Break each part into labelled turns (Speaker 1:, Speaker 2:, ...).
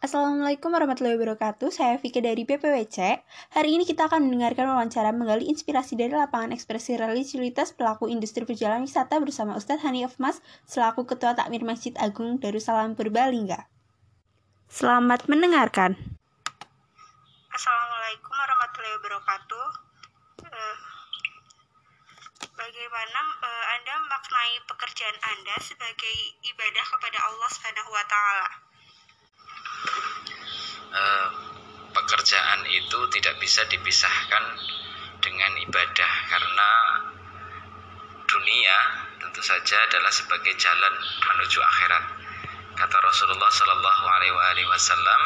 Speaker 1: Assalamualaikum warahmatullahi wabarakatuh. Saya Vika dari PPWC. Hari ini kita akan mendengarkan wawancara menggali inspirasi dari lapangan ekspresi religiulitas pelaku industri perjalanan wisata bersama Ustadz Hanif Mas selaku Ketua Takmir Masjid Agung Darussalam Purbalingga. Selamat mendengarkan.
Speaker 2: Assalamualaikum warahmatullahi wabarakatuh. Uh, bagaimana uh, Anda maknai pekerjaan Anda sebagai ibadah kepada Allah Subhanahu wa taala?
Speaker 3: Uh, pekerjaan itu tidak bisa dipisahkan dengan ibadah karena dunia tentu saja adalah sebagai jalan menuju akhirat. Kata Rasulullah Shallallahu Alaihi Wasallam,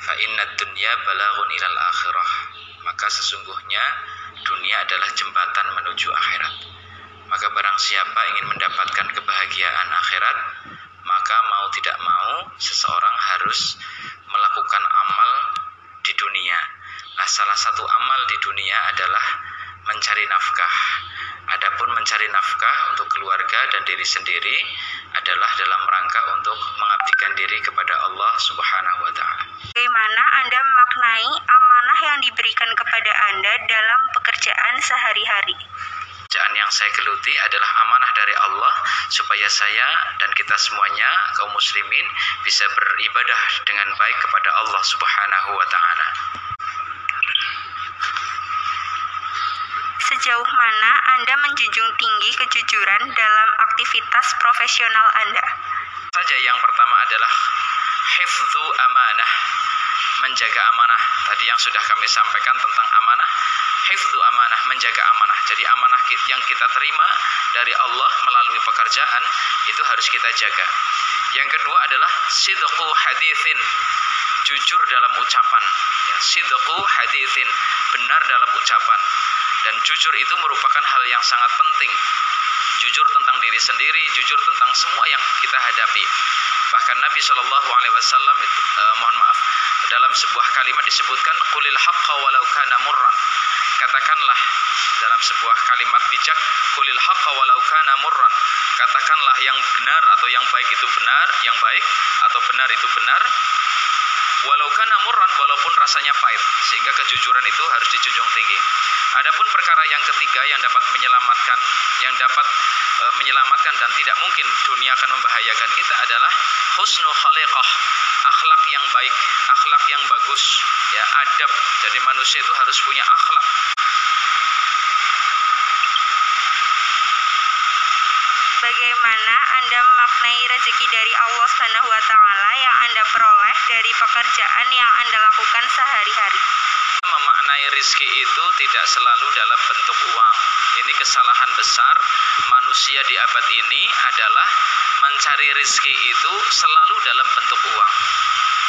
Speaker 3: "Fa inna dunya balagun ilal akhirah." Maka sesungguhnya dunia adalah jembatan menuju akhirat. Maka barang siapa ingin mendapatkan kebahagiaan akhirat, maka mau tidak mau seseorang harus melakukan amal di dunia. Nah, salah satu amal di dunia adalah mencari nafkah. Adapun mencari nafkah untuk keluarga dan diri sendiri adalah dalam rangka untuk mengabdikan diri kepada Allah Subhanahu wa taala.
Speaker 2: Bagaimana Anda memaknai amanah yang diberikan kepada Anda dalam pekerjaan sehari-hari?
Speaker 3: Pekerjaan yang saya geluti adalah amanah dari Allah supaya saya dan kita semuanya kaum muslimin bisa beribadah dengan baik kepada Allah Subhanahu wa taala.
Speaker 2: Sejauh mana Anda menjunjung tinggi kejujuran dalam aktivitas profesional Anda?
Speaker 3: Saja yang pertama adalah hifdzu amanah, menjaga amanah. Tadi yang sudah kami sampaikan tentang amanah, hifdzu amanah, menjaga amanah. Jadi amanah yang kita terima dari Allah melalui pekerjaan itu harus kita jaga. Yang kedua adalah sidqu hadithin, jujur dalam ucapan. Ya, sidqu hadithin, benar dalam ucapan. Dan jujur itu merupakan hal yang sangat penting. Jujur tentang diri sendiri, jujur tentang semua yang kita hadapi. Bahkan Nabi Shallallahu Alaihi Wasallam, eh, mohon maaf, dalam sebuah kalimat disebutkan kulil haqqa walau kana murran. Katakanlah dalam sebuah kalimat bijak kulil haqqa walau kana murran. Katakanlah yang benar atau yang baik itu benar, yang baik atau benar itu benar, walau kana murran walaupun rasanya pahit sehingga kejujuran itu harus dijunjung tinggi adapun perkara yang ketiga yang dapat menyelamatkan yang dapat e, menyelamatkan dan tidak mungkin dunia akan membahayakan kita adalah husnul khaliqah akhlak yang baik akhlak yang bagus ya adab jadi manusia itu harus punya akhlak
Speaker 2: Bagaimana Anda memaknai rezeki dari Allah Subhanahu wa taala yang Anda peroleh dari pekerjaan yang Anda lakukan sehari-hari?
Speaker 3: Memaknai rezeki itu tidak selalu dalam bentuk uang. Ini kesalahan besar manusia di abad ini adalah mencari rezeki itu selalu dalam bentuk uang.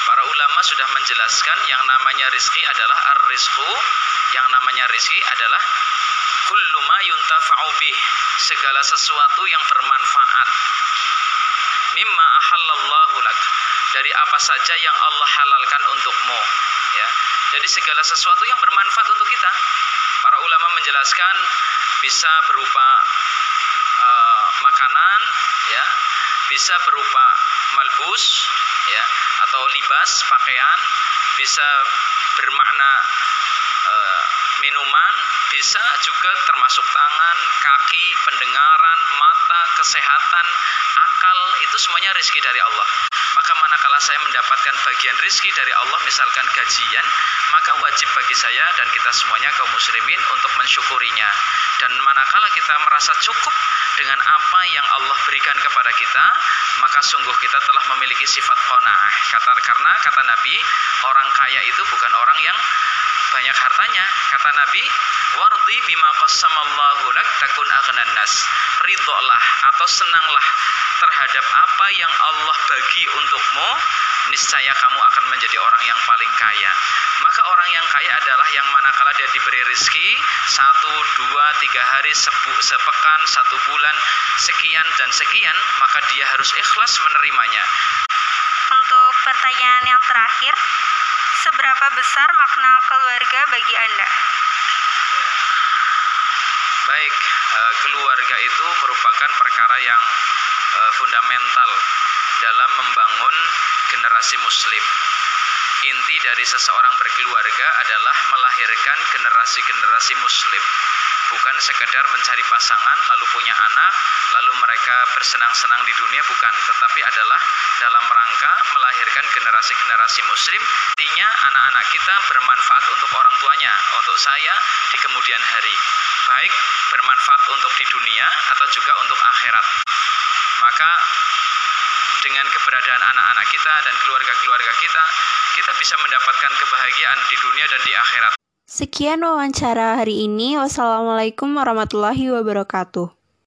Speaker 3: Para ulama sudah menjelaskan yang namanya rezeki adalah ar-rizqu, yang namanya rezeki adalah kullu ma segala sesuatu yang bermanfaat mimma ahallallahu lak dari apa saja yang Allah halalkan untukmu ya jadi segala sesuatu yang bermanfaat untuk kita para ulama menjelaskan bisa berupa uh, makanan ya bisa berupa malbus ya atau libas pakaian bisa bermakna uh, minuman bisa juga termasuk tangan, kaki, pendengaran, mata, kesehatan, akal itu semuanya rezeki dari Allah. Maka manakala saya mendapatkan bagian rezeki dari Allah misalkan gajian, maka wajib bagi saya dan kita semuanya kaum muslimin untuk mensyukurinya. Dan manakala kita merasa cukup dengan apa yang Allah berikan kepada kita, maka sungguh kita telah memiliki sifat qanaah. Kata karena kata Nabi, orang kaya itu bukan orang yang banyak hartanya. Kata Nabi, wardi bima qassamallahu lak takun aghnan nas. Ridholah atau senanglah terhadap apa yang Allah bagi untukmu, niscaya kamu akan menjadi orang yang paling kaya. Maka orang yang kaya adalah yang manakala dia diberi rezeki satu, dua, tiga hari, sebu, sepekan, satu bulan, sekian dan sekian, maka dia harus ikhlas menerimanya.
Speaker 2: Untuk pertanyaan yang terakhir, seberapa besar makna keluarga bagi Anda?
Speaker 3: Baik, keluarga itu merupakan perkara yang fundamental dalam membangun generasi muslim. Inti dari seseorang berkeluarga adalah melahirkan generasi-generasi muslim. Bukan sekedar mencari pasangan lalu punya anak, lalu mereka bersenang-senang di dunia bukan, tetapi adalah dalam rangka melahirkan generasi-generasi muslim. Artinya anak-anak kita bermanfaat untuk orang tuanya, untuk saya di kemudian hari. Baik bermanfaat untuk di dunia atau juga untuk akhirat. Maka dengan keberadaan anak-anak kita dan keluarga-keluarga kita, kita bisa mendapatkan kebahagiaan di dunia dan di akhirat.
Speaker 1: Sekian wawancara hari ini. Wassalamualaikum warahmatullahi wabarakatuh.